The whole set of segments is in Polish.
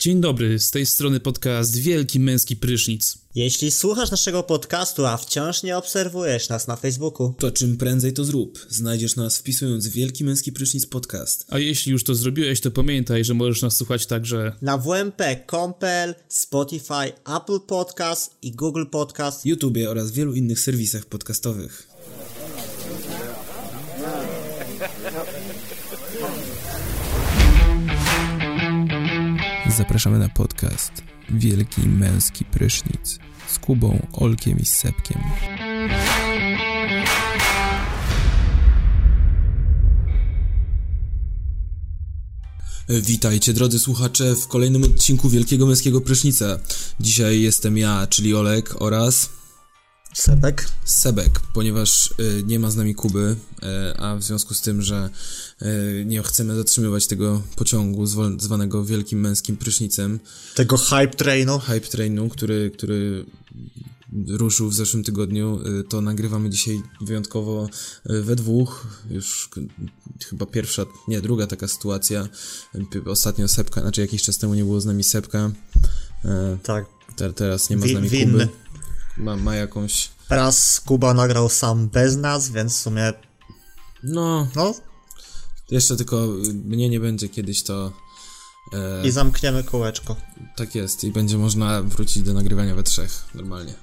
Dzień dobry, z tej strony podcast Wielki Męski Prysznic. Jeśli słuchasz naszego podcastu, a wciąż nie obserwujesz nas na Facebooku, to czym prędzej to zrób. Znajdziesz nas wpisując Wielki Męski Prysznic Podcast. A jeśli już to zrobiłeś, to pamiętaj, że możesz nas słuchać także na wmp.compel, Spotify, Apple Podcast i Google Podcast, YouTube oraz wielu innych serwisach podcastowych. Zapraszamy na podcast Wielki Męski Prysznic z Kubą, Olkiem i Sepkiem. Witajcie drodzy słuchacze w kolejnym odcinku Wielkiego Męskiego Prysznica. Dzisiaj jestem ja, czyli Olek oraz... Sebek. Sebek, ponieważ y, nie ma z nami Kuby, y, a w związku z tym, że y, nie chcemy zatrzymywać tego pociągu zwanego wielkim męskim prysznicem. Tego hype trainu. Hype trainu, który, który ruszył w zeszłym tygodniu, to nagrywamy dzisiaj wyjątkowo we dwóch. Już chyba pierwsza, nie, druga taka sytuacja. Ostatnio Sepka, znaczy jakiś czas temu nie było z nami Sepka. Tak. Te, teraz nie ma z nami Kuby ma, ma jakąś... Raz Kuba nagrał sam bez nas, więc w sumie... No... No? Jeszcze tylko mnie nie będzie kiedyś to... E... I zamkniemy kółeczko. Tak jest i będzie można wrócić do nagrywania we trzech, normalnie.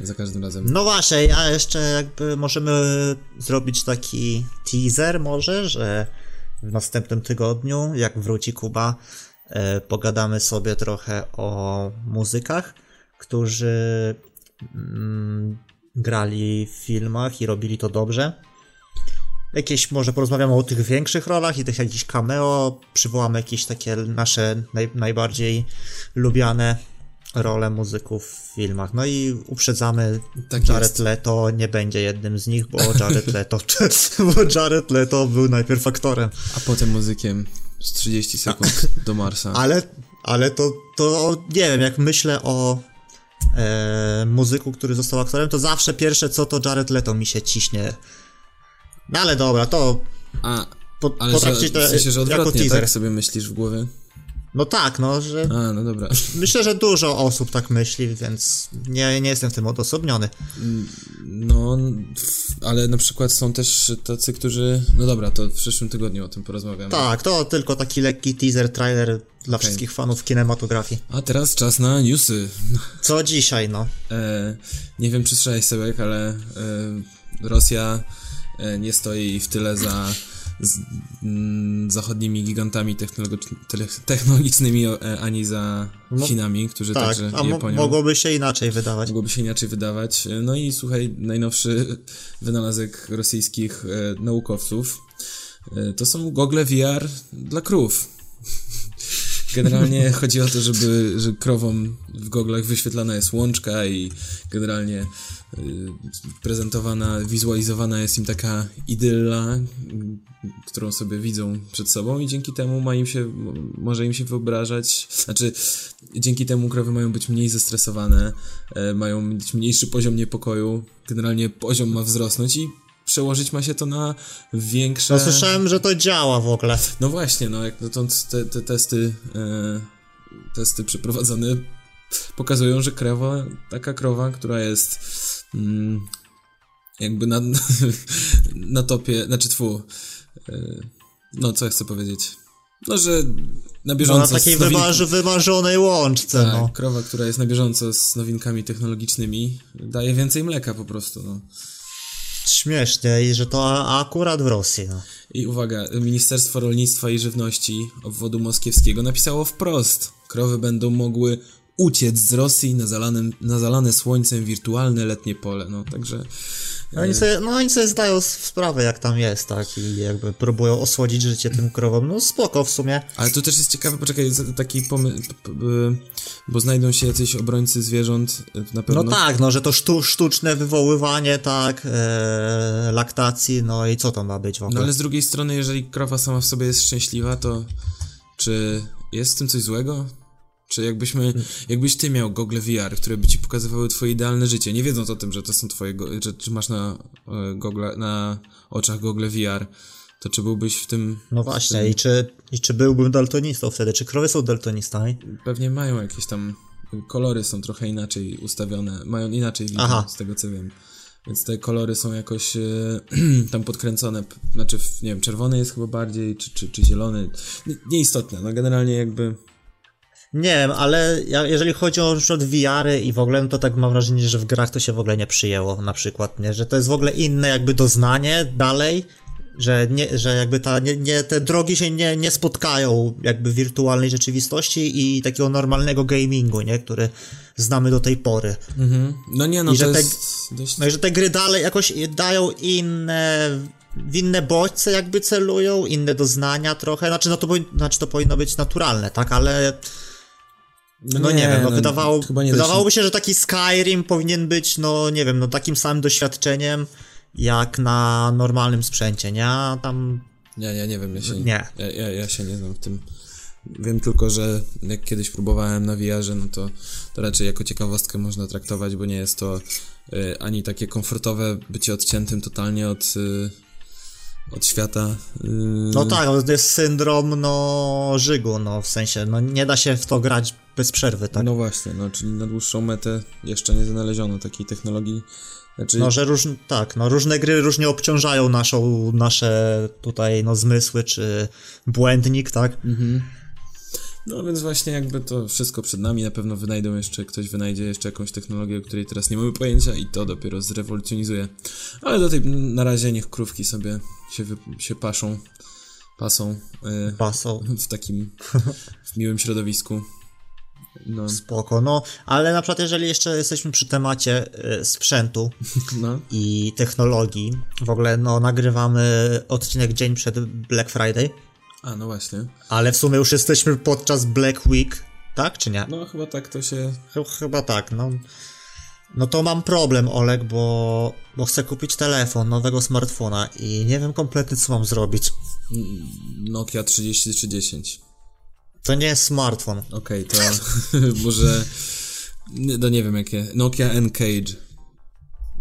Za każdym razem. No właśnie, a jeszcze jakby możemy zrobić taki teaser może, że w następnym tygodniu, jak wróci Kuba, e, pogadamy sobie trochę o muzykach, którzy grali w filmach i robili to dobrze. Jakieś, może porozmawiamy o tych większych rolach i tych jakichś cameo, przywołamy jakieś takie nasze naj, najbardziej lubiane role muzyków w filmach. No i uprzedzamy, tak Jared jest. Leto nie będzie jednym z nich, bo Jared Leto, bo Jared Leto był najpierw aktorem. A potem muzykiem z 30 sekund do Marsa. Ale, ale to, to nie wiem, jak myślę o e, muzyku, który został aktorem, to zawsze pierwsze co to Jared Leto mi się ciśnie. No ale dobra, to A, po, ale że, w sensie, że odwrotnie tak sobie myślisz w głowie? No tak, no, że... A, no dobra. Myślę, że dużo osób tak myśli, więc nie, nie jestem w tym odosobniony. No, ale na przykład są też tacy, którzy... No dobra, to w przyszłym tygodniu o tym porozmawiamy. Tak, to tylko taki lekki teaser, trailer dla okay. wszystkich fanów kinematografii. A teraz czas na newsy. Co dzisiaj, no? E, nie wiem, czy słyszałeś, Sebek, ale e, Rosja e, nie stoi w tyle za z mm, zachodnimi gigantami technologicznymi, e, ani za no, Chinami, którzy tak, także a Japonią... mogłoby się inaczej wydawać. Mogłoby się inaczej wydawać. No i słuchaj, najnowszy wynalazek rosyjskich e, naukowców e, to są gogle VR dla krów. Generalnie chodzi o to, żeby, że krowom w goglach wyświetlana jest łączka i generalnie y, prezentowana, wizualizowana jest im taka idylla, którą sobie widzą przed sobą i dzięki temu ma im się, może im się wyobrażać, znaczy dzięki temu krowy mają być mniej zestresowane, e, mają mieć mniejszy poziom niepokoju, generalnie poziom ma wzrosnąć i przełożyć ma się to na większe... No słyszałem, że to działa w ogóle. No właśnie, no jak dotąd te, te testy, e, testy przeprowadzone pokazują, że krowa, taka krowa, która jest mm, jakby na, na topie, znaczy tfu, e, no co ja chcę powiedzieć, no że na bieżąco... No na takiej wymarzy, wymarzonej łączce, tak, no. krowa, która jest na bieżąco z nowinkami technologicznymi daje więcej mleka po prostu, no śmiesznie i że to akurat w Rosji. No. I uwaga, Ministerstwo Rolnictwa i Żywności obwodu moskiewskiego napisało wprost: krowy będą mogły uciec z Rosji na, zalanym, na zalane słońcem wirtualne letnie pole. No także no oni, sobie, no oni sobie zdają sprawę, jak tam jest, tak, i jakby próbują osłodzić życie tym krowom. No spoko w sumie. Ale to też jest ciekawe, poczekaj, taki pomysł, bo znajdą się jacyś obrońcy zwierząt na pewno. No tak, no, że to sztu, sztuczne wywoływanie, tak, e, laktacji, no i co to ma być w ogóle? No ale z drugiej strony, jeżeli krowa sama w sobie jest szczęśliwa, to czy jest w tym coś złego? Czy jakbyśmy, jakbyś ty miał Google VR, które by ci pokazywały twoje idealne życie, nie wiedząc o tym, że to są twoje, że, czy masz na, e, Google, na oczach Google VR, to czy byłbyś w tym... No właśnie, i czy, i czy byłbym daltonistą wtedy? Czy krowy są daltonistami? Pewnie mają jakieś tam... Kolory są trochę inaczej ustawione, mają inaczej widok, Aha. z tego co wiem. Więc te kolory są jakoś e, tam podkręcone, znaczy, nie wiem, czerwony jest chyba bardziej, czy, czy, czy zielony, Nie- nieistotne, no generalnie jakby... Nie wiem, ale ja, jeżeli chodzi o przykład VR-y i w ogóle, no to tak mam wrażenie, że w grach to się w ogóle nie przyjęło, na przykład, nie? Że to jest w ogóle inne jakby doznanie dalej, że, nie, że jakby ta, nie, nie, te drogi się nie, nie spotkają jakby wirtualnej rzeczywistości i takiego normalnego gamingu, nie? Który znamy do tej pory. Mhm. No nie, no I że te- dość... No i że te gry dalej jakoś dają inne, w inne bodźce jakby celują, inne doznania trochę, znaczy no to, znaczy to powinno być naturalne, tak, ale no, nie, wiem, no, wydawało, nie da się- wydawałoby się, że taki Skyrim powinien być, no nie wiem, no takim samym doświadczeniem jak na normalnym sprzęcie, nie? A tam Ja, ja nie wiem, ja się Nie. Ja, ja, ja się nie znam w tym. Wiem tylko, że jak kiedyś próbowałem na VR-ze, no to, to raczej jako ciekawostkę można traktować, bo nie jest to y, ani takie komfortowe bycie odciętym totalnie od, y, od świata. y, No tak, to jest syndrom, no, żygu, no, w sensie, no, nie da się w to grać bez przerwy, tak? No, No właśnie, no czyli na dłuższą metę jeszcze nie znaleziono takiej technologii. Znaczy, że róż, tak, no, różne gry różnie obciążają naszą, nasze tutaj, no, zmysły, czy błędnik, tak? No więc właśnie jakby to wszystko przed nami, na pewno wynajdą jeszcze, ktoś wynajdzie jeszcze jakąś technologię, o której teraz nie mamy pojęcia i to dopiero zrewolucjonizuje. Ale do tej, na razie niech krówki sobie się, wy, się paszą, pasą y, Basą. w takim w miłym środowisku. No, Spoko, no, ale na przykład jeżeli jeszcze jesteśmy przy temacie y, sprzętu no, i technologii, w ogóle, no, nagrywamy odcinek dzień przed Black Friday, a no właśnie. ale w sumie już jesteśmy podczas Black Week, tak, czy nie? No chyba tak to się... Ch- Chyba tak, no. No to mam problem, Olek, bo, bo chcę kupić telefon, nowego smartfona i nie wiem kompletnie, co mam zrobić. Nokia 3310. To nie jest smartfon. Okej, to może... No nie wiem jakie. Nokia N-Cage.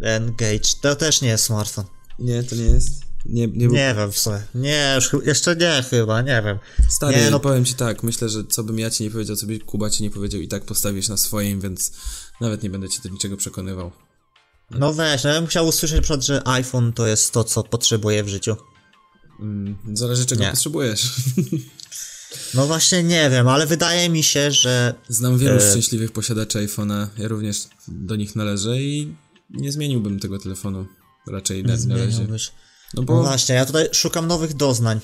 Engage, to też nie jest smartfon. Nie, to nie jest. Nie, nie. Nie wiem w sumie. Nie, już jeszcze nie chyba, nie wiem. Stary, Nie, no- powiem ci tak, myślę, że co bym ja ci nie powiedział, co by Kuba ci nie powiedział i tak postawisz na swoim, więc nawet nie będę cię do niczego przekonywał. No weź, no ja bym chciał usłyszeć przykład, że iPhone to jest to, co potrzebuję w życiu. Mm, zależy czego Nie. potrzebujesz. No właśnie nie wiem, ale wydaje mi się, że Znam wielu E. szczęśliwych posiadaczy iPhone'a, ja również do nich należę i nie zmieniłbym tego telefonu raczej na, na razie. No No bo, właśnie, ja tutaj szukam nowych doznań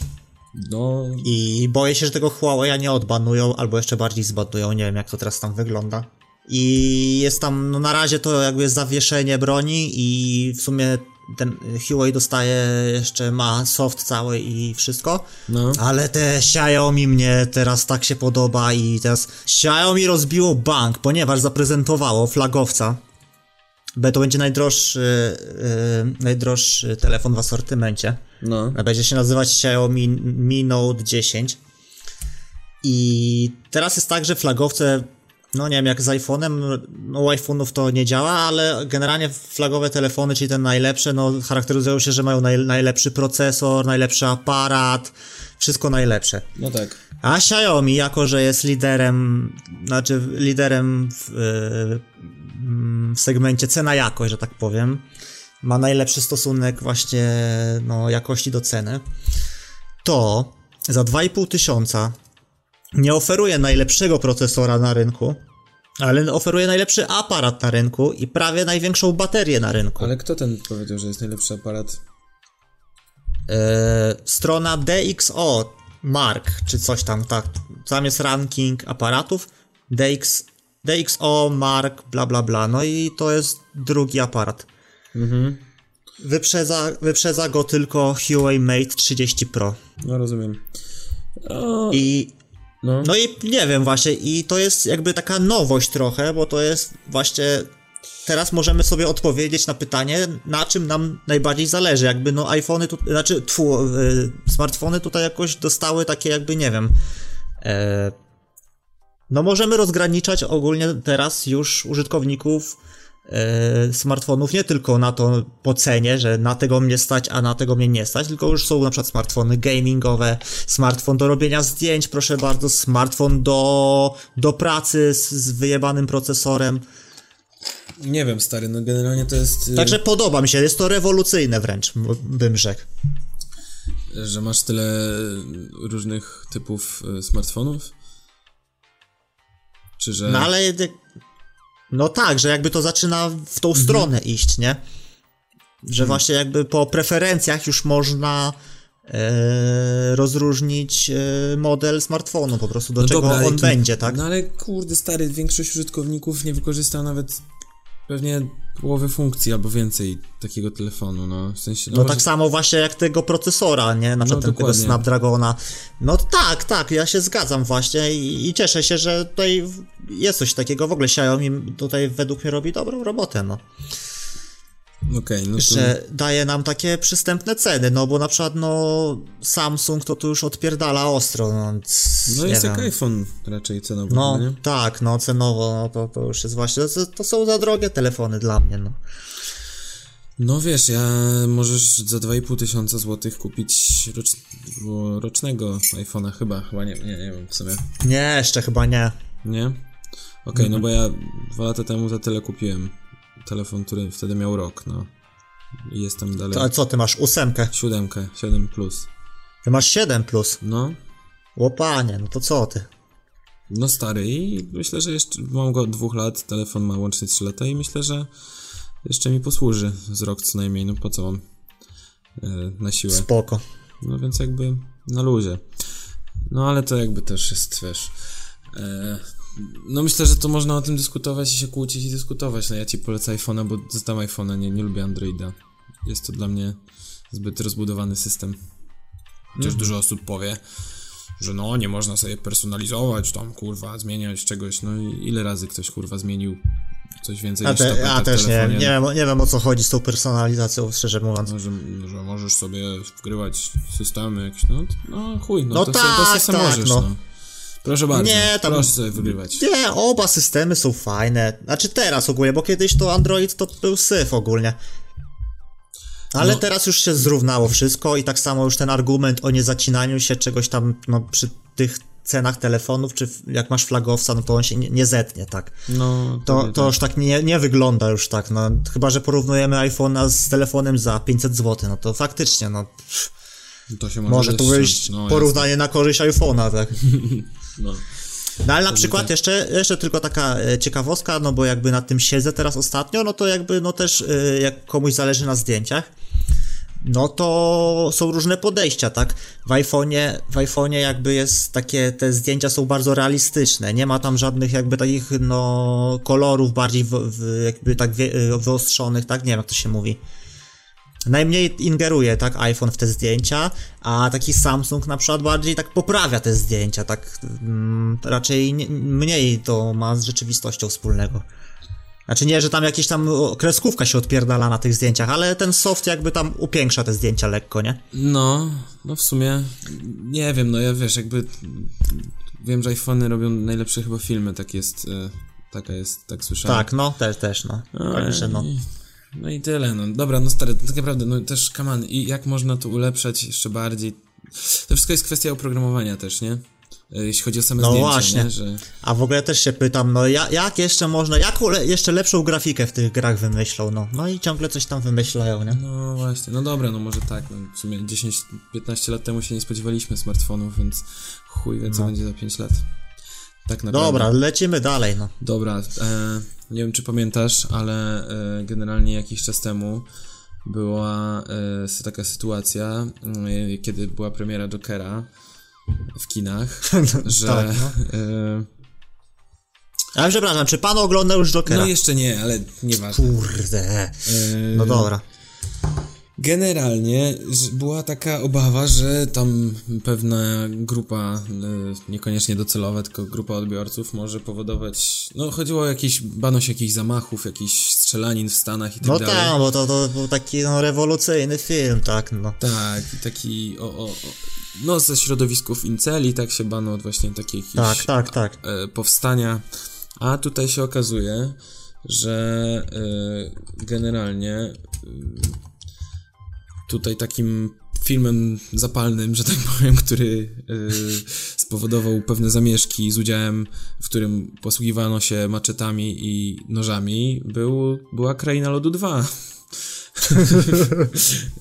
no, i boję się, że tego Huawei nie odbanują, albo jeszcze bardziej zbanują, nie wiem jak to teraz tam wygląda. I jest tam, no na razie to jakby jest zawieszenie broni i w sumie ten Huawei dostaje jeszcze, ma soft cały i wszystko. no, Ale te Xiaomi mnie teraz tak się podoba i teraz Xiaomi rozbiło bank, ponieważ zaprezentowało flagowca. Bo to będzie najdroższy, yy, najdroższy telefon w asortymencie. no. Będzie się nazywać Xiaomi Mi Note 10. I teraz jest tak, że flagowce, no nie wiem, jak z iPhone'em, no u iPhone'ów to nie działa, ale generalnie flagowe telefony, czyli te najlepsze, no charakteryzują się, że mają naj, najlepszy procesor, najlepszy aparat, wszystko najlepsze. No tak. A Xiaomi, jako że jest liderem, znaczy liderem w, yy, w segmencie cena-jakość, że tak powiem, ma najlepszy stosunek właśnie no, jakości do ceny, to za 2,5 tysiąca nie oferuje najlepszego procesora na rynku, ale oferuje najlepszy aparat na rynku i prawie największą baterię na rynku. Ale kto ten powiedział, że jest najlepszy aparat? E, strona DxO Mark, czy coś tam, tak. Tam jest ranking aparatów. DX, DxO Mark, bla bla bla. No i to jest drugi aparat. Mhm. Wyprzedza, wyprzedza go tylko Huawei Mate 30 Pro. No rozumiem. O, I no. no i nie wiem właśnie, i to jest jakby taka nowość trochę, bo to jest właśnie. Teraz możemy sobie odpowiedzieć na pytanie, na czym nam najbardziej zależy. Jakby no iPhony, tu, znaczy tfu, y, smartfony tutaj jakoś dostały takie jakby, nie wiem. E, no możemy rozgraniczać ogólnie teraz już użytkowników smartfonów nie tylko na to po cenie, że na tego mnie stać, a na tego mnie nie stać, tylko już są na przykład smartfony gamingowe, smartfon do robienia zdjęć, proszę bardzo, smartfon do, do pracy z, z wyjebanym procesorem. Nie wiem, stary, no generalnie to jest... y, Także podoba mi się, jest to rewolucyjne wręcz, bym rzekł. Że masz tyle różnych typów y, smartfonów? Czy że... No ale. No tak, że jakby to zaczyna w tą Mhm. stronę iść, nie? Że właśnie jakby po preferencjach już można e, rozróżnić e, model smartfonu, po prostu do No czego dobra, on będzie, tak? No ale kurde, stary, większość użytkowników nie wykorzysta nawet pewnie połowy funkcji albo więcej takiego telefonu, no w sensie... No może- tak samo właśnie jak tego procesora, nie? Na przykład tego dokładnie. Snapdragona. No tak, tak, ja się zgadzam właśnie i, i cieszę się, że tutaj jest coś takiego. W ogóle Xiaomi tutaj według mnie robi dobrą robotę, no. Okej, no to... że daje nam takie przystępne ceny, no bo na przykład no Samsung to tu już odpierdala ostro, no, No jest jak iPhone raczej cenowo, No nie? tak, no cenowo no, to, to już jest właśnie, to, to są za drogie telefony dla mnie, no. No wiesz, ja możesz za 2,5 tysiąca złotych kupić rocz, rocznego iPhone'a chyba, chyba nie, nie, nie wiem w sumie. Nie, jeszcze chyba nie. Nie? Okej, no bo ja dwa lata temu za tyle kupiłem telefon, który wtedy miał rok, no. I jestem dalej. To, a co, ty masz ósemkę? Siódemkę, 7 plus. Ty masz 7 plus. No, Łopanie, no to co ty? no stary i myślę, że jeszcze mam go od dwóch lat, telefon ma łącznie 3 lata i myślę, że jeszcze mi posłuży z rok co najmniej, no po co mam e, na siłę. Spoko. No więc jakby na luzie. No ale to jakby też jest, wiesz. E, no myślę, że to można o tym dyskutować i się kłócić i dyskutować. No ja ci polecam iPhone'a, bo znam iPhone'a, nie, nie lubię Androida. Jest to dla mnie zbyt rozbudowany system. Chociaż dużo osób powie, że no nie można sobie personalizować, tam kurwa, zmieniać czegoś. No i ile razy ktoś kurwa zmienił coś więcej A, niż te, tapetę a w też nie, nie, wiem, nie wiem o co chodzi z tą personalizacją, szczerze mówiąc. No, że, że możesz sobie wgrywać systemy jakieś, no, no chuj, no, No to, tak, sobie, to sobie tak, możesz, no. no. Proszę bardzo, Nie, tam- proszę sobie wygrywać. Nie, oba systemy są fajne. Znaczy teraz ogólnie, bo kiedyś to Android to był syf ogólnie. Ale No. teraz już się zrównało wszystko i tak samo już ten argument o niezacinaniu się czegoś tam, no przy tych cenach telefonów, czy jak masz flagowca, no to on się nie, nie zetnie, tak. No, To, nie to już tak nie, nie wygląda już tak, no chyba, że porównujemy iPhone'a z telefonem za 500 zł, no to faktycznie, no to się może, może tu wyjść no, porównanie na korzyść iPhone'a, tak. jasne, No. No ale na przykład jeszcze, jeszcze tylko taka e, ciekawostka, no bo jakby na tym siedzę teraz ostatnio, no to jakby no też e, jak komuś zależy na zdjęciach, no to są różne podejścia, tak? W iPhone'ie, w iPhone'ie jakby jest takie, te zdjęcia są bardzo realistyczne, nie ma tam żadnych jakby takich no kolorów bardziej w, w, jakby tak wie, e, wyostrzonych, tak? Nie wiem jak to się mówi. Najmniej ingeruje, tak, iPhone w te zdjęcia, a taki Samsung na przykład bardziej tak poprawia te zdjęcia, tak mm, raczej nie, mniej to ma z rzeczywistością wspólnego. Znaczy nie, że tam jakieś tam kreskówka się odpierdala na tych zdjęciach, ale ten soft jakby tam upiększa te zdjęcia lekko, nie? no, no w sumie, nie wiem, no ja wiesz, jakby wiem, że iPhony robią najlepsze chyba filmy, tak jest, e, taka jest, tak słyszałem. Tak, no, też, też, no. Także no. No i tyle, no. Dobra, no stary, tak naprawdę, no też, on, i jak można to ulepszać jeszcze bardziej? To wszystko jest kwestia oprogramowania też, nie? E, Jeśli chodzi o same No zdjęcia, właśnie. nie? Że... A w ogóle też się pytam, no ja, jak jeszcze można, jaką le, jeszcze lepszą grafikę w tych grach wymyślą, no. No i ciągle coś tam wymyślają, nie? No właśnie, no dobra, no może tak, no w sumie 10-15 lat temu się nie spodziewaliśmy smartfonów, więc chuj wie, co No. będzie za 5 lat. Tak naprawdę. Dobra, lecimy dalej, no. Dobra, e, nie wiem czy pamiętasz, ale e, generalnie jakiś czas temu była e, taka sytuacja, e, kiedy była premiera Jokera w kinach, że... Tak, no. Ale przepraszam, czy pan oglądał już Jokera? no jeszcze nie, ale nieważne. Kurde. E, No dobra. Generalnie była taka obawa, że tam pewna grupa, e, niekoniecznie docelowa, tylko grupa odbiorców może powodować, no chodziło o jakieś, bano się jakichś zamachów, jakichś strzelanin w Stanach i tak No dalej. tak, bo to, to był taki no, rewolucyjny film, tak, no. Tak, taki o, o, o, no ze środowisków inceli, tak się bano od właśnie takiej jakiejś Tak, tak, tak. e, powstania, a tutaj się okazuje, że y, generalnie y, tutaj takim filmem zapalnym, że tak powiem, który y, spowodował pewne zamieszki z udziałem, w którym posługiwano się maczetami i nożami, był, była Kraina Lodu 2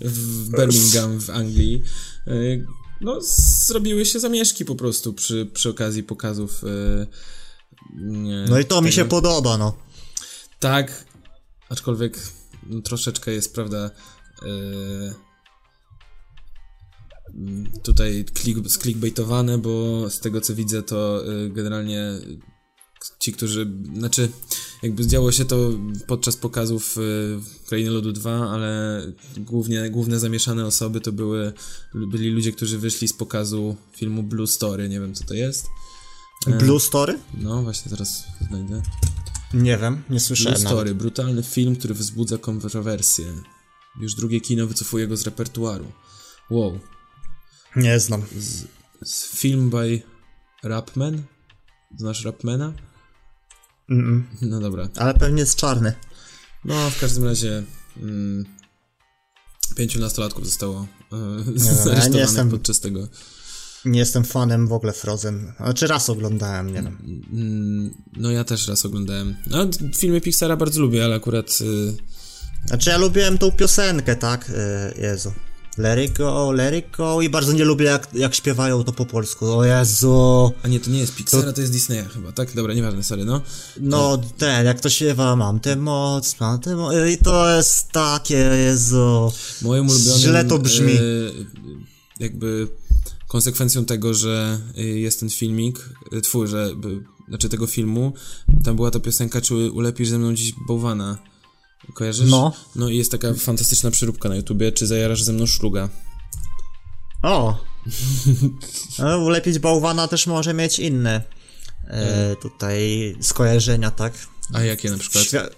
w Birmingham w Anglii. Y, no, zrobiły się zamieszki po prostu przy, przy okazji pokazów. y, nie, No i to mi tego. się podoba, no. Tak, aczkolwiek no, troszeczkę jest, prawda, yy, tutaj klik, sklickbaitowane, bo z tego co widzę, to yy, generalnie ci, którzy, znaczy, jakby działo się to podczas pokazów yy, Krainy Lodu 2, ale głównie, główne zamieszane osoby to były, byli ludzie, którzy wyszli z pokazu filmu Blue Story, nie wiem co to jest. Blue Story? No, właśnie zaraz znajdę. Nie wiem, nie Blue słyszałem nawet. Story, brutalny film, który wzbudza kontrowersje. Już drugie kino wycofuje go z repertuaru. Wow. Nie znam. Z film by Rapman? Znasz Rapmana? Mm-mm. No dobra. Ale pewnie jest czarny. No, w każdym razie mm, pięciu nastolatków zostało ja nie zaresztowanych jestem- podczas tego. Nie jestem fanem w ogóle Frozen. Znaczy raz oglądałem, nie wiem. Mm, no ja też raz oglądałem. No, filmy Pixara bardzo lubię, ale akurat... y, Znaczy ja lubiłem tą piosenkę, tak? E, Jezu. Let it go, let it go i bardzo nie lubię jak, jak śpiewają to po polsku. O Jezu. A nie, to nie jest Pixara, to, jest Disneya chyba, tak? Dobra, nieważne, sorry, no. No ten, jak to śpiewa, mam tę moc, mam tę moc i to jest takie, Jezu. Moim ulubionym... Źle to brzmi. e, jakby konsekwencją tego, że e, jest ten filmik, twój, że, znaczy tego filmu, tam była ta piosenka, czy ulepisz ze mną dziś bałwana. Kojarzysz? No. No i jest taka fantastyczna przeróbka na YouTubie, czy zajarasz ze mną szluga. O! No, ulepić bałwana też może mieć inne e, tutaj skojarzenia, tak? A jakie na przykład? Świa-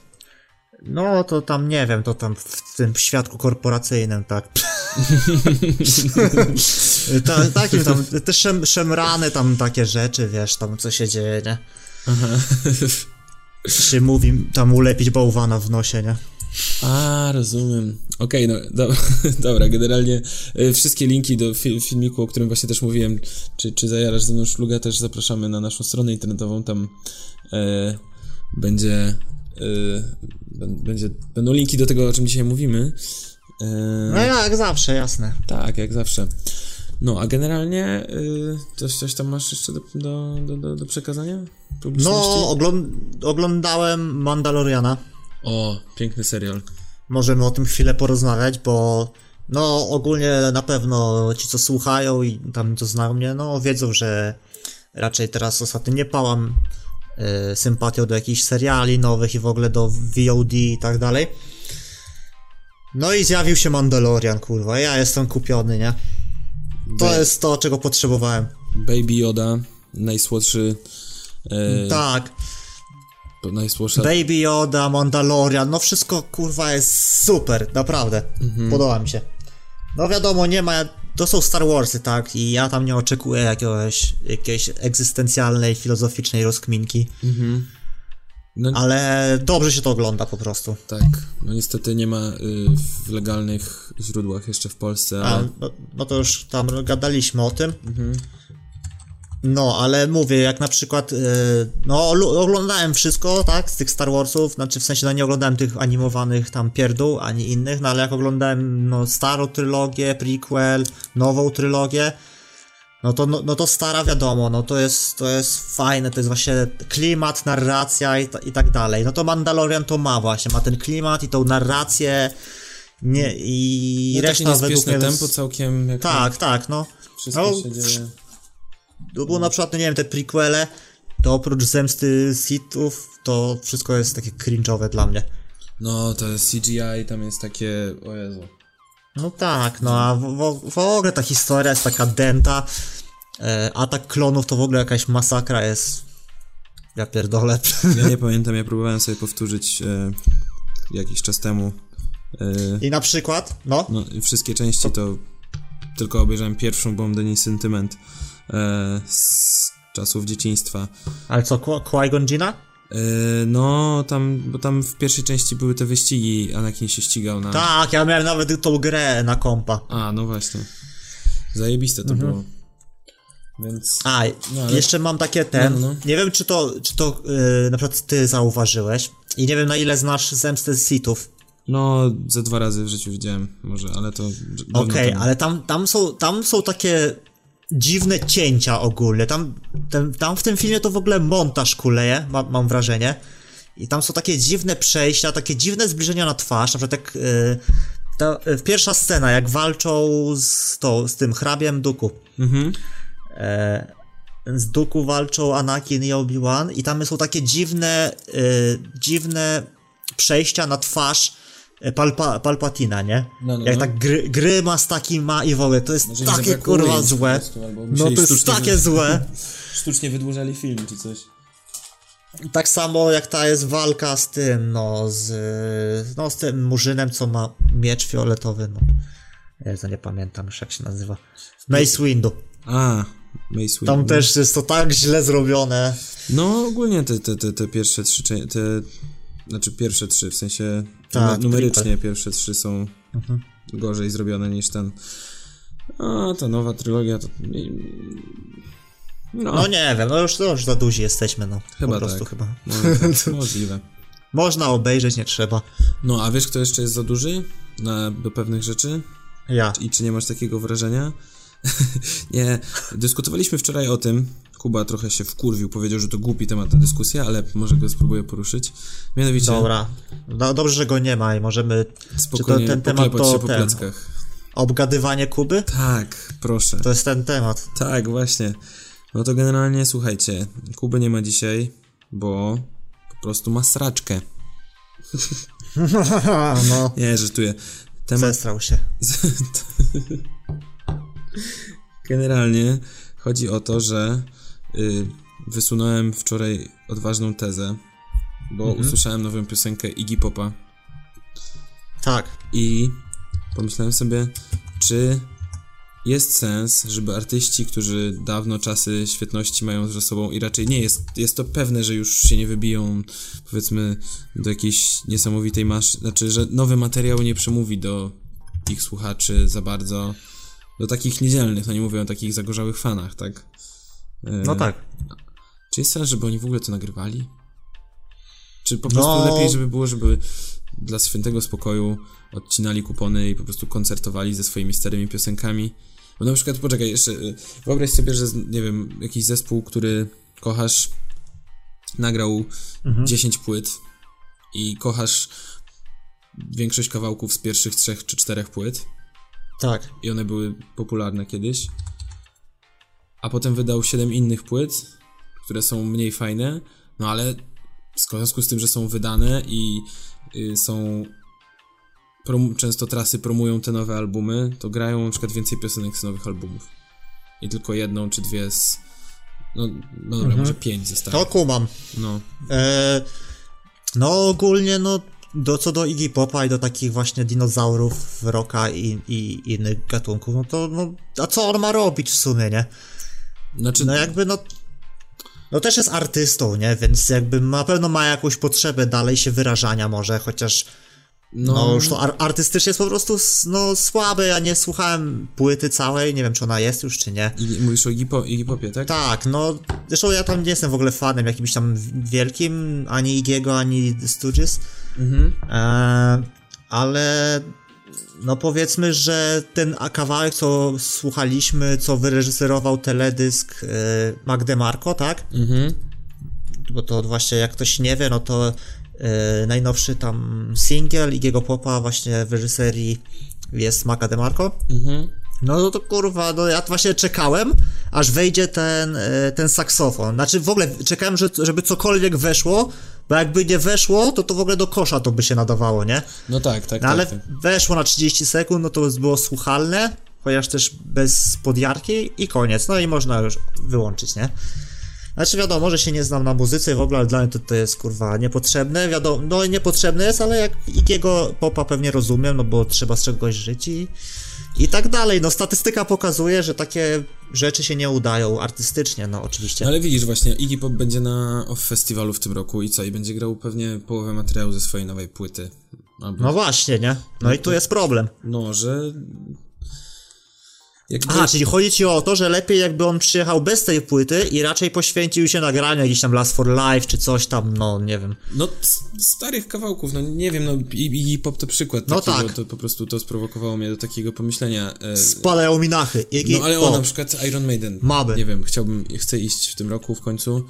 no to tam nie wiem, to tam w tym świadku korporacyjnym, tak. ta, takim tam, te szem, szemrane tam takie rzeczy, wiesz, tam co się dzieje, nie? Się mówi tam ulepić bałwana w nosie, nie? A, rozumiem. Okej, no do, dobra, generalnie e, wszystkie linki do fi, filmiku, o którym właśnie też mówiłem, czy, czy zajarasz ze mną szluga, też zapraszamy na naszą stronę internetową, tam e, będzie, e, bę- będzie, będą linki do tego, o czym dzisiaj mówimy. E, No jak zawsze, jasne. tak, jak zawsze. No, a generalnie e, coś, coś tam masz jeszcze do, do, do, do przekazania? No, ogląd- oglądałem Mandaloriana. O, piękny serial. Możemy o tym chwilę porozmawiać, bo no ogólnie na pewno ci, co słuchają i tam co znają mnie, no wiedzą, że raczej teraz ostatnio nie pałam y, sympatią do jakichś seriali nowych i w ogóle do VOD i tak dalej. No i zjawił się Mandalorian, kurwa, ja jestem kupiony, nie? To Ba- jest to, czego potrzebowałem. Baby Yoda, najsłodszy. E, Tak, Najsłodsza. Baby Yoda, Mandalorian, no wszystko kurwa jest super, naprawdę. Podoba mi się. No wiadomo, nie ma. To są Star Warsy, tak? I ja tam nie oczekuję jakiegoś, jakiejś egzystencjalnej, filozoficznej rozkminki, No ale dobrze się to ogląda po prostu. tak. No niestety nie ma y, w legalnych źródłach jeszcze w Polsce, A, no, no to już tam gadaliśmy o tym. No, ale mówię, jak na przykład, yy, no oglądałem wszystko, tak, z tych Star Warsów, znaczy w sensie, no nie oglądałem tych animowanych tam pierdół, ani innych, no ale jak oglądałem, no, starą trylogię, prequel, nową trylogię, no to, no, no to stara wiadomo, no to jest, to jest fajne, to jest właśnie klimat, narracja i, ta, i tak dalej. No to Mandalorian to ma właśnie, ma ten klimat i tą narrację, nie, i No, reszta według mnie... tempo całkiem. Tak, tak, no. Wszystko no, się dzieje. Bo na przykład, no nie wiem, te prequele, to oprócz zemsty Sithów, to wszystko jest takie cringe'owe dla mnie. No, to jest CGI, tam jest takie. O Jezu. No tak, no a w, w, w ogóle ta historia jest taka dęta. E, atak klonów to w ogóle jakaś masakra jest. Ja pierdolę. Ja nie pamiętam, ja próbowałem sobie powtórzyć e, jakiś czas temu. E, I na przykład, no, no, wszystkie części to tylko obejrzałem pierwszą, bo mam do niej sentyment z czasów dzieciństwa. ale co, Qui- Qui-Gon Jina? E, no, tam, bo tam w pierwszej części były te wyścigi, Anakin się ścigał na... Tak, ja miałem nawet tą grę na kompa. A, no właśnie. Zajebiste to Mhm. było. Więc... A, No, ale- jeszcze mam takie ten. No, no, no. Nie wiem, czy to, czy to yy, na przykład ty zauważyłeś. I nie wiem, na ile znasz zemstę Sithów. No, ze dwa razy w życiu widziałem, może, ale to... Okej, temu. ale tam, tam, są, tam są takie dziwne cięcia ogólnie. Tam, ten, tam w tym filmie to w ogóle montaż kuleje, ma, mam wrażenie. I tam są takie dziwne przejścia, takie dziwne zbliżenia na twarz. Na przykład jak yy, ta yy, pierwsza scena, jak walczą z, to, z tym hrabiem Duku. Mhm. E, z Duku walczą Anakin i Obi-Wan i tam są takie dziwne, e, dziwne przejścia na twarz Palpa, Palpatina, nie? No, no, Jak no. tak gry, gryma z takim ma i w ogóle, to jest takie kurwa złe. prostu, No to jest takie złe. Sztucznie wydłużali film, czy coś. Tak samo jak ta jest walka z tym, no z, no z tym murzynem, co ma miecz fioletowy, no. Ja nie pamiętam już jak się nazywa. Mace Windu. A, Mace Windu. Tam też jest to tak źle zrobione. No, ogólnie te, te, te, te pierwsze trzy, te, znaczy pierwsze trzy, w sensie numer- numerycznie triple. pierwsze trzy są gorzej zrobione niż ten. A, ta nowa trylogia to... No, No nie wiem, no już, no już za duzi jesteśmy, no. Chyba po prostu tak. chyba. może tak, możliwe. Można obejrzeć, nie trzeba. No, a wiesz, kto jeszcze jest za duży na, do pewnych rzeczy? Ja. I czy nie masz takiego wrażenia? nie, dyskutowaliśmy wczoraj o tym. Kuba trochę się wkurwił, powiedział, że to głupi temat na dyskusję, ale może go spróbuję poruszyć. Mianowicie, Dobra. No, dobrze, że go nie ma i możemy... spokojnie to ten temat to się po ten- pleckach. Obgadywanie Kuby? Tak, proszę. To jest ten temat. Tak, właśnie. No to generalnie słuchajcie, Kuby nie ma dzisiaj, bo po prostu ma sraczkę. no. Nie, żartuję. Temat Zestrał się. generalnie chodzi o to, że wysunąłem wczoraj odważną tezę, bo usłyszałem nową piosenkę Iggy Popa Tak. i pomyślałem sobie, czy jest sens, żeby artyści, którzy dawno czasy świetności mają za sobą i raczej nie jest, jest to pewne, że już się nie wybiją powiedzmy do jakiejś niesamowitej masz, znaczy, że nowy materiał nie przemówi do ich słuchaczy za bardzo, do takich niedzielnych, no nie mówię o takich zagorzałych fanach, tak? No tak. Czy jest sens, żeby oni w ogóle to nagrywali? Czy po prostu No. lepiej, żeby było, żeby dla świętego spokoju odcinali kupony i po prostu koncertowali ze swoimi starymi piosenkami? Bo na przykład, poczekaj, jeszcze y, wyobraź sobie, że, nie wiem, jakiś zespół, który kochasz, nagrał 10 płyt i kochasz większość kawałków z pierwszych trzech czy czterech płyt Tak. i one były popularne kiedyś, a potem wydał 7 innych płyt, które są mniej fajne, no ale w związku z tym, że są wydane i y, są prom- często trasy promują te nowe albumy, to grają na przykład więcej piosenek z nowych albumów. I tylko jedną czy dwie z no, no dobra, może pięć ze To starych. kumam. No. E, no ogólnie, no do, co do Iggy Popa i do takich właśnie dinozaurów, rocka i, i innych gatunków, no to no, a co on ma robić w sumie, nie? Znaczy, No jakby no no też jest artystą, nie? Więc jakby na pewno ma jakąś potrzebę dalej się wyrażania może, chociaż no, już to ar- artystycznie jest po prostu no słabe, ja nie słuchałem płyty całej, nie wiem czy ona jest już czy nie. I, mówisz o Iggy Iggy Popie, tak? Tak, no zresztą ja tam nie jestem w ogóle fanem jakimś tam wielkim, ani Igiego, ani Stooges, Mhm. e, ale no powiedzmy, że ten kawałek, co słuchaliśmy, co wyreżyserował teledysk e, Magde Marco, tak? Mhm. Bo to właśnie jak ktoś nie wie, no to e, najnowszy tam singiel Igiego Popa właśnie w reżyserii jest Maca DeMarco. Mhm. No to, kurwa, no ja właśnie czekałem, aż wejdzie ten, e, ten saksofon. Znaczy w ogóle czekałem, że, żeby cokolwiek weszło, bo jakby nie weszło, to to w ogóle do kosza to by się nadawało, nie? No tak, tak, No ale tak, tak. weszło na 30 sekund, no to było słuchalne, chociaż też bez podjarki i koniec. No i można już wyłączyć, nie? Znaczy wiadomo, że się nie znam na muzyce w ogóle, ale dla mnie to, to jest kurwa niepotrzebne. Wiadomo, no niepotrzebne jest, ale jak Igiego popa pewnie rozumiem, no bo trzeba z czegoś żyć i, I tak dalej, no statystyka pokazuje, że takie rzeczy się nie udają artystycznie, no oczywiście. No ale widzisz właśnie, Iggy Pop będzie na Off Festiwalu w tym roku i co? I będzie grał pewnie połowę materiału ze swojej nowej płyty. Albo, No właśnie, nie? No i tu jest problem. no, że... Jakby... Aha, czyli chodzi ci o to, że lepiej jakby on przyjechał bez tej płyty i raczej poświęcił się nagraniu jakiś tam Last for Life czy coś tam, no nie wiem. No, starych kawałków, no nie wiem, no Iggy Pop to przykład No tak. to po prostu to sprowokowało mnie do takiego pomyślenia. E, Spadają mi nachy. No ale o, Pop. na przykład Iron Maiden. Maby. Nie wiem, chciałbym, chcę iść w tym roku w końcu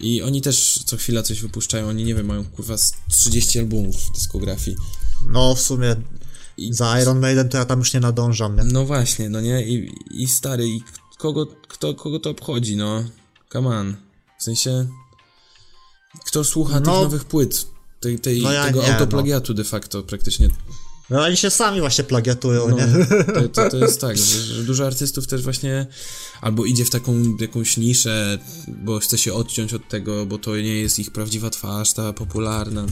i oni też co chwila coś wypuszczają, oni nie wiem, mają kurwa z 30 albumów w dyskografii. No w sumie I, za Iron Maiden to ja tam już nie nadążam, nie? No właśnie, no nie, i, i stary, i kogo, kto, kogo to obchodzi, no, come on, w sensie, kto słucha tych No. nowych płyt, tej, tej, No ja tego nie, autoplagiatu de facto praktycznie, No oni się sami właśnie plagiatują, no, nie? to, to, to jest tak, że, że dużo artystów też właśnie albo idzie w taką jakąś niszę, bo chce się odciąć od tego, bo to nie jest ich prawdziwa twarz, ta popularna,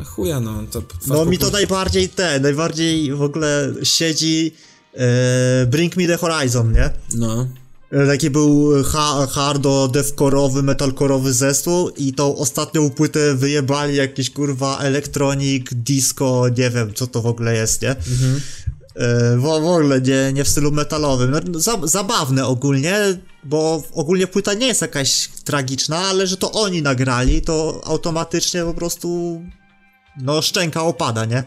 a chuja, no, to No mi to najbardziej te, najbardziej w ogóle siedzi e, Bring Me The Horizon, nie? No, Taki był ha hardo, devkorowy, metalkorowy zespół i tą ostatnią płytę wyjebali jakiś kurwa elektronik, disco, nie wiem co to w ogóle jest, nie? E, w, w ogóle nie, nie w stylu metalowym. No, za, zabawne ogólnie, bo ogólnie płyta nie jest jakaś tragiczna, ale że to oni nagrali, to automatycznie po prostu no szczęka opada, nie?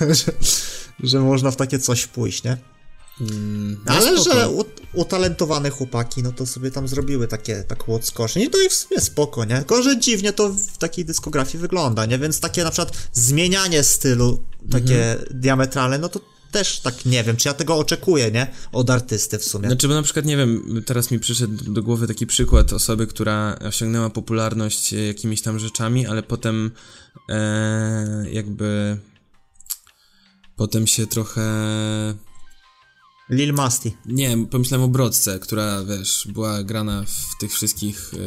że, że można w takie coś pójść, nie? Mm, no Ale spoko. że utalentowane chłopaki, no to sobie tam zrobiły takie, taką odskocznię i to i w sumie spoko, nie? Tylko, że dziwnie to w takiej dyskografii wygląda, nie? Więc takie na przykład zmienianie stylu, takie diametralne, no to też tak nie wiem, czy ja tego oczekuję, nie? Od artysty w sumie. Znaczy, bo na przykład, nie wiem, teraz mi przyszedł do głowy taki przykład osoby, która osiągnęła popularność e, jakimiś tam rzeczami, ale potem e, jakby potem się trochę... Lil Masti. Nie, pomyślałem o Brodce, która, wiesz, była grana w tych wszystkich e,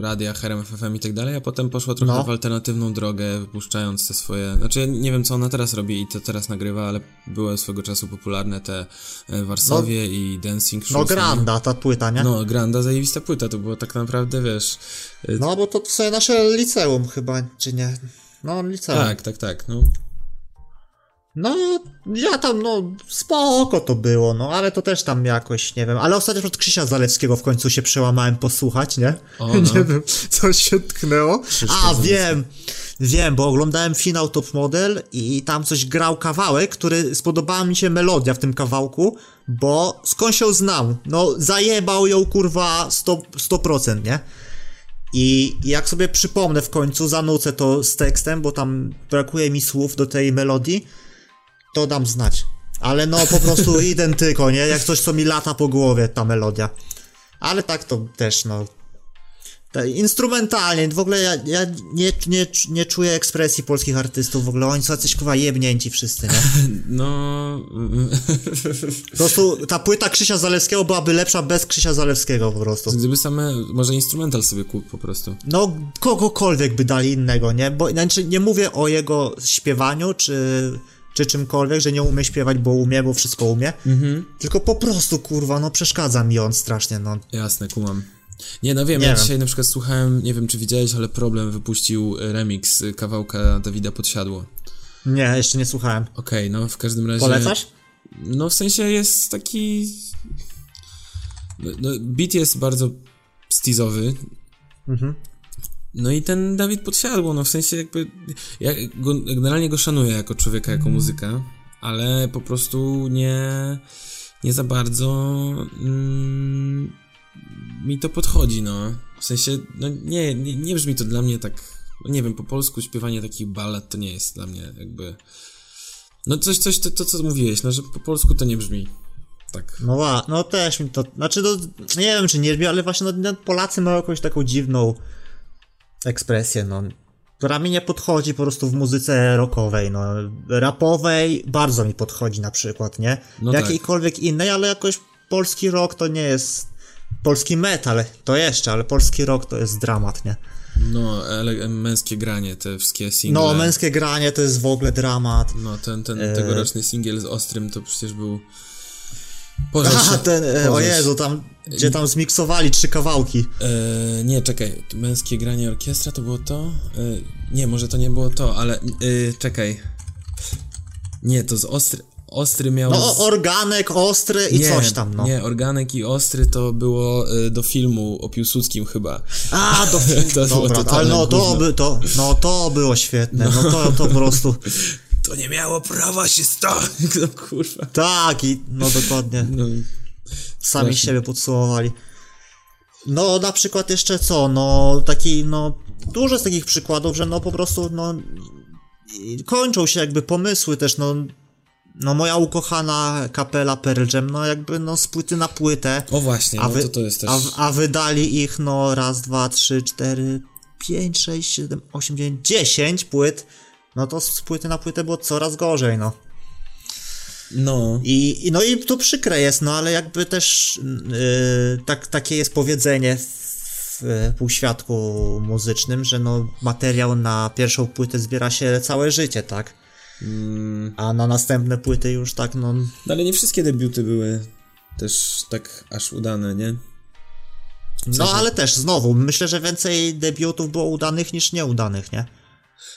e, radiach, RMF FM i tak dalej, a potem poszła trochę No. w alternatywną drogę, wypuszczając te swoje... Znaczy, ja nie wiem, co ona teraz robi i to teraz nagrywa, ale były swego czasu popularne te e, Warsowie i Dancing No Shoes, nie? Granda, ta płyta, nie? No. No, Granda, zajebista płyta, to było tak naprawdę, wiesz... y, bo to sobie nasze liceum chyba, czy nie? No, liceum. tak, tak, tak, no. No, ja tam, no, spoko to było, no, ale to też tam jakoś, nie wiem, ale ostatnio od Krzysia Zalewskiego w końcu się przełamałem posłuchać, nie? O, no. nie wiem, coś się tknęło. Krzysztof A, wiem, wiem, bo oglądałem finał Top Model i tam coś grał kawałek, który spodobała mi się melodia w tym kawałku, bo skąd się znam? No, zajebał ją, kurwa, 100%, 100% nie? I jak sobie przypomnę w końcu, zanucę to z tekstem, bo tam brakuje mi słów do tej melodii, to dam znać. Ale no po prostu identyko, nie? Jak coś, co mi lata po głowie, ta melodia. Ale tak to też, no. Instrumentalnie, w ogóle ja, ja nie, nie, nie czuję ekspresji polskich artystów, w ogóle oni są jacyś chyba jebnięci wszyscy, nie? No... Po prostu ta płyta Krzysia Zalewskiego byłaby lepsza bez Krzysia Zalewskiego po prostu. Gdyby same, może instrumental sobie kup po prostu. No, kogokolwiek by dali innego, nie? Bo znaczy, nie mówię o jego śpiewaniu, czy, czy czymkolwiek, że nie umie śpiewać, bo umie, bo wszystko umie. Tylko po prostu, kurwa, no przeszkadza mi on strasznie, no. Jasne, kumam. Nie, no wiem, Nie ja wiem. dzisiaj na przykład słuchałem, nie wiem czy widziałeś, ale Problem wypuścił e, remix e, kawałka Dawida Podsiadło. Nie, jeszcze nie słuchałem. Okej, no w każdym razie... Polecasz? No w sensie jest taki... No, no, beat jest bardzo stizowy. Mhm. No i ten Dawid Podsiadło, no w sensie jakby... Ja go, generalnie go szanuję jako człowieka, jako muzyka, ale po prostu nie... Nie za bardzo... Mm, mi to podchodzi, no. W sensie, no nie, nie, nie brzmi to dla mnie tak... no Nie wiem, po polsku śpiewanie takich ballad to nie jest dla mnie jakby... No coś, coś, to, to co mówiłeś, no że po polsku to nie brzmi. Tak. No, wa- no też mi to, znaczy, no, nie wiem, czy nie brzmi, ale właśnie, no, no, Polacy mają jakąś taką dziwną ekspresję, no, która mi nie podchodzi po prostu w muzyce rockowej, no, rapowej bardzo mi podchodzi na przykład, nie? No tak. Jakiejkolwiek innej, ale jakoś polski rock to nie jest, polski metal to jeszcze, ale polski rock to jest dramat, nie? No, ele- męskie granie, te wszystkie single. No, męskie granie to jest w ogóle dramat. No, ten, ten E. tegoroczny singiel z Ostrym to przecież był... Aha, ten, e, o Jezu, tam, gdzie tam zmiksowali trzy kawałki. E, nie, czekaj, to męskie granie orkiestra to było to? E, nie, może to nie było to, ale e, czekaj. Nie, to z Ostry... Ostry miał... No, z... organek, ostry i nie, coś tam, no. Nie, Organek i Ostry to było e, do filmu o Piłsudskim chyba. A, do To było Dobra, ale no to, by, to, no to było świetne, no to, to po prostu, To nie miało prawa się stać! No kurwa. tak i, no dokładnie, No, sami strasznie. siebie podsumowali. No, na przykład jeszcze co, no, taki, no, dużo z takich przykładów, że no po prostu, no, kończą się jakby pomysły też, no, no moja ukochana kapela Pearl Jam, no jakby, no, z płyty na płytę, o właśnie, A no wy- to to jest też... A, a wydali ich no raz, dwa, trzy, cztery, pięć, sześć, siedem, osiem, dziewięć, dziesięć płyt. No to z płyty na płytę było coraz gorzej, no. No, I, no i to przykre jest, no ale jakby też yy, tak, takie jest powiedzenie w yy, półświadku muzycznym, że no materiał na pierwszą płytę zbiera się całe życie, tak? mm, A na następne płyty już tak, no... no ale nie wszystkie debiuty były też tak aż udane, nie? No ale też, znowu, myślę, że więcej debiutów było udanych niż nieudanych, nie?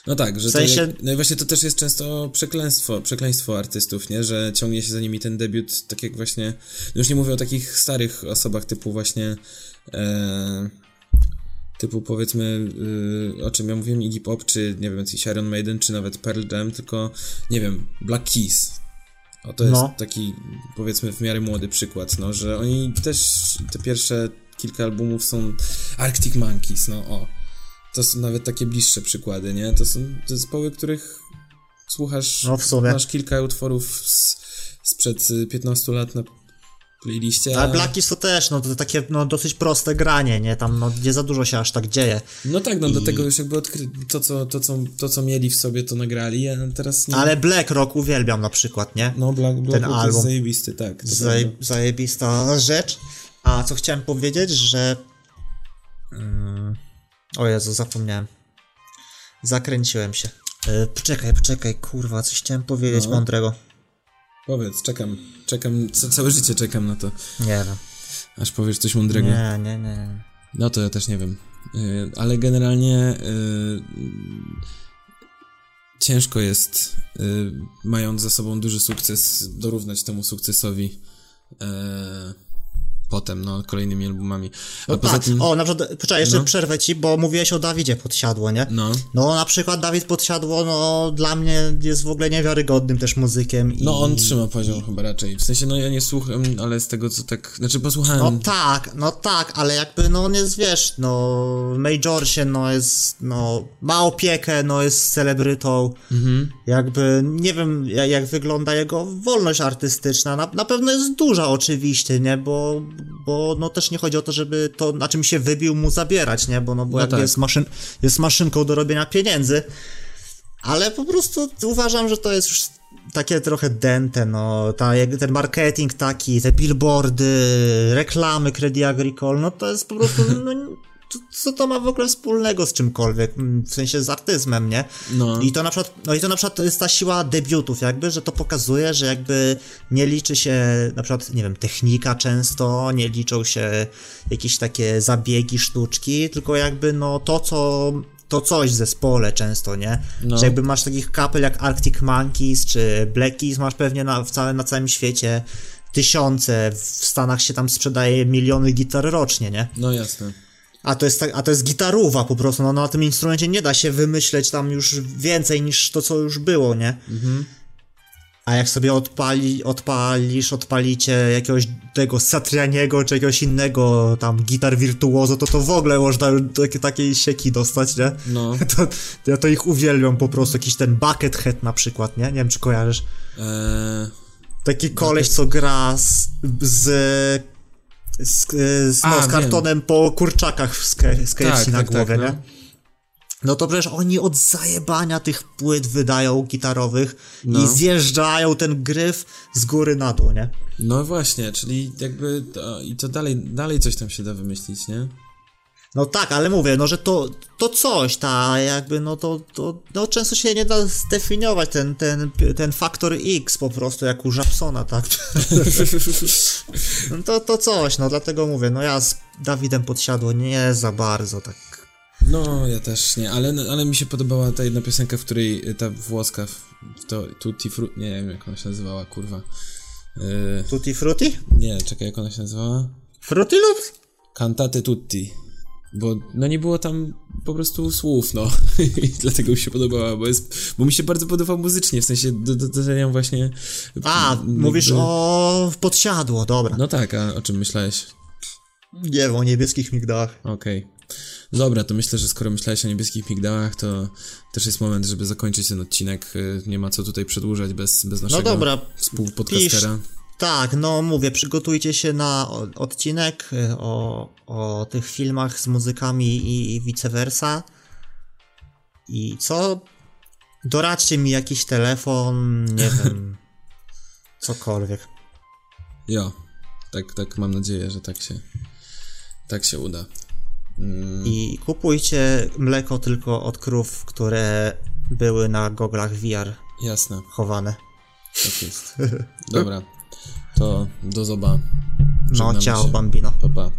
No tak, że W sensie- jak, no i właśnie to też jest często przekleństwo, przekleństwo artystów, nie? Że ciągnie się za nimi ten debiut, tak jak właśnie, no już nie mówię o takich starych osobach typu właśnie e, typu powiedzmy y, o czym ja mówiłem, Iggy Pop, czy nie wiem, jakiś Iron Maiden, czy nawet Pearl Jam, tylko nie wiem, Black Keys. O, to jest No. taki powiedzmy w miarę młody przykład, no, że oni też te pierwsze kilka albumów są Arctic Monkeys, no o. To są nawet takie bliższe przykłady, nie? To są zespoły, których słuchasz, No w sumie. masz kilka utworów z, sprzed y, 15 lat na playliście. Ale Black Keys to też, no to takie no, dosyć proste granie, nie? Tam no, nie za dużo się aż tak dzieje. No tak, no do I- tego już jakby odkry... to, co, to, co, to, co mieli w sobie, to nagrali, a teraz nie... Ale Black Rock uwielbiam na przykład, nie? No, Black, Black ten Rock album. jest zajebisty, tak. Zaje, prawda. zajebista rzecz. A co chciałem powiedzieć, że... Mm, o Jezu, zapomniałem. Zakręciłem się. E, poczekaj, poczekaj, kurwa, coś chciałem powiedzieć No. mądrego. Powiedz, czekam, czekam, ca- całe życie czekam na to, Nie wiem. aż powiesz coś mądrego. Nie, nie, nie. No to ja też nie wiem. Y, ale generalnie y, ciężko jest, y, mając za sobą duży sukces, dorównać temu sukcesowi y, potem, no, kolejnymi albumami. A No tak, tym... o, na przykład, poczekaj, jeszcze No. przerwę ci, bo mówiłeś o Dawidzie Podsiadło, nie? No, No, na przykład Dawid Podsiadło, no, dla mnie jest w ogóle niewiarygodnym też muzykiem. i- no on trzyma poziom chyba raczej. W sensie, no ja nie słucham, ale z tego co tak, znaczy posłuchałem... No tak, no tak, ale jakby no on jest, wiesz, no Majorsie, no jest, no ma opiekę, no jest celebrytą, Mhm. jakby nie wiem jak, jak wygląda jego wolność artystyczna, na, na pewno jest duża oczywiście, nie, bo, bo no też nie chodzi o to, żeby to na czym się wybił mu zabierać, nie, bo no bo No jakby tak. jest, maszyn, jest maszynką do robienia pieniędzy, ale po prostu uważam, że to jest już takie trochę dente, no, ta, jak- ten marketing taki, te billboardy, reklamy Credit Agricole, no to jest po prostu, no, to, co to ma w ogóle wspólnego z czymkolwiek, mm, w sensie z artyzmem, nie? No. I to na przykład, no i to na przykład jest ta siła debiutów, jakby, że to pokazuje, że jakby nie liczy się na przykład, nie wiem, technika często, nie liczą się jakieś takie zabiegi, sztuczki, tylko jakby no to, co to coś w zespole często, nie? No. Że jakby masz takich kapel jak Arctic Monkeys czy Black Keys, masz pewnie na, w całe, na całym świecie tysiące, w Stanach się tam sprzedaje miliony gitar rocznie, nie? No jasne. A to jest, a to jest gitarówa po prostu, no na tym instrumencie nie da się wymyśleć tam już więcej niż to, co już było, nie? A jak sobie odpali, odpalisz, odpalicie jakiegoś tego Satrianiego czy jakiegoś innego tam gitar wirtuozo, to to w ogóle można takie, takiej sieki dostać, nie? No. To, ja to ich uwielbiam po prostu, jakiś ten Buckethead na przykład, nie? Nie wiem, czy kojarzysz. Eee, Taki koleś, co gra z, z, z, z, no, A, z wiem. kartonem po kurczakach z, KFC Tak, na tak, głowie, tak, nie? no. No to przecież oni od zajebania tych płyt wydają gitarowych No. i zjeżdżają ten gryf z góry na dół, nie? no właśnie, czyli jakby to, i to dalej, dalej coś tam się da wymyślić, nie? No tak, ale mówię, no że to, to coś, ta jakby, no to, to no często się nie da zdefiniować ten, ten, ten faktor X po prostu, jak u Japsona, tak? no to, to coś, no dlatego mówię, no ja z Dawidem podsiadło nie za bardzo, tak. No, ja też nie, ale, ale mi się podobała ta jedna piosenka, w której ta włoska, to Tutti Frutti, nie wiem jak ona się nazywała, kurwa. Yy, Tutti Frutti? nie, czekaj, jak ona się nazywała? Frutti Loops? Cantate Tutti. Bo no nie było tam po prostu słów, no. I dlatego mi się podobała, bo jest, bo mi się bardzo podobał muzycznie, w sensie do- do- doceniam właśnie... A, mówisz o podsiadło, dobra. No tak, a o czym myślałeś? Nie o niebieskich migdałach. Okej. Dobra, to myślę, że skoro myślałeś o niebieskich migdałach, to też jest moment, żeby zakończyć ten odcinek. Y, Nie ma co tutaj przedłużać bez, bez naszego No dobra, współpodcastera. Tak, no mówię, przygotujcie się na odcinek y, o, o tych filmach z muzykami i, i vice versa. I co? Doradźcie mi jakiś telefon, nie wiem, cokolwiek. Jo, tak, tak mam nadzieję, że tak się, tak się uda. Mm, I kupujcie mleko tylko od krów, które były na goglach VR jasne, chowane. tak jest. Dobra, to do zoba. No, ciao, się. bambino. Pa, pa.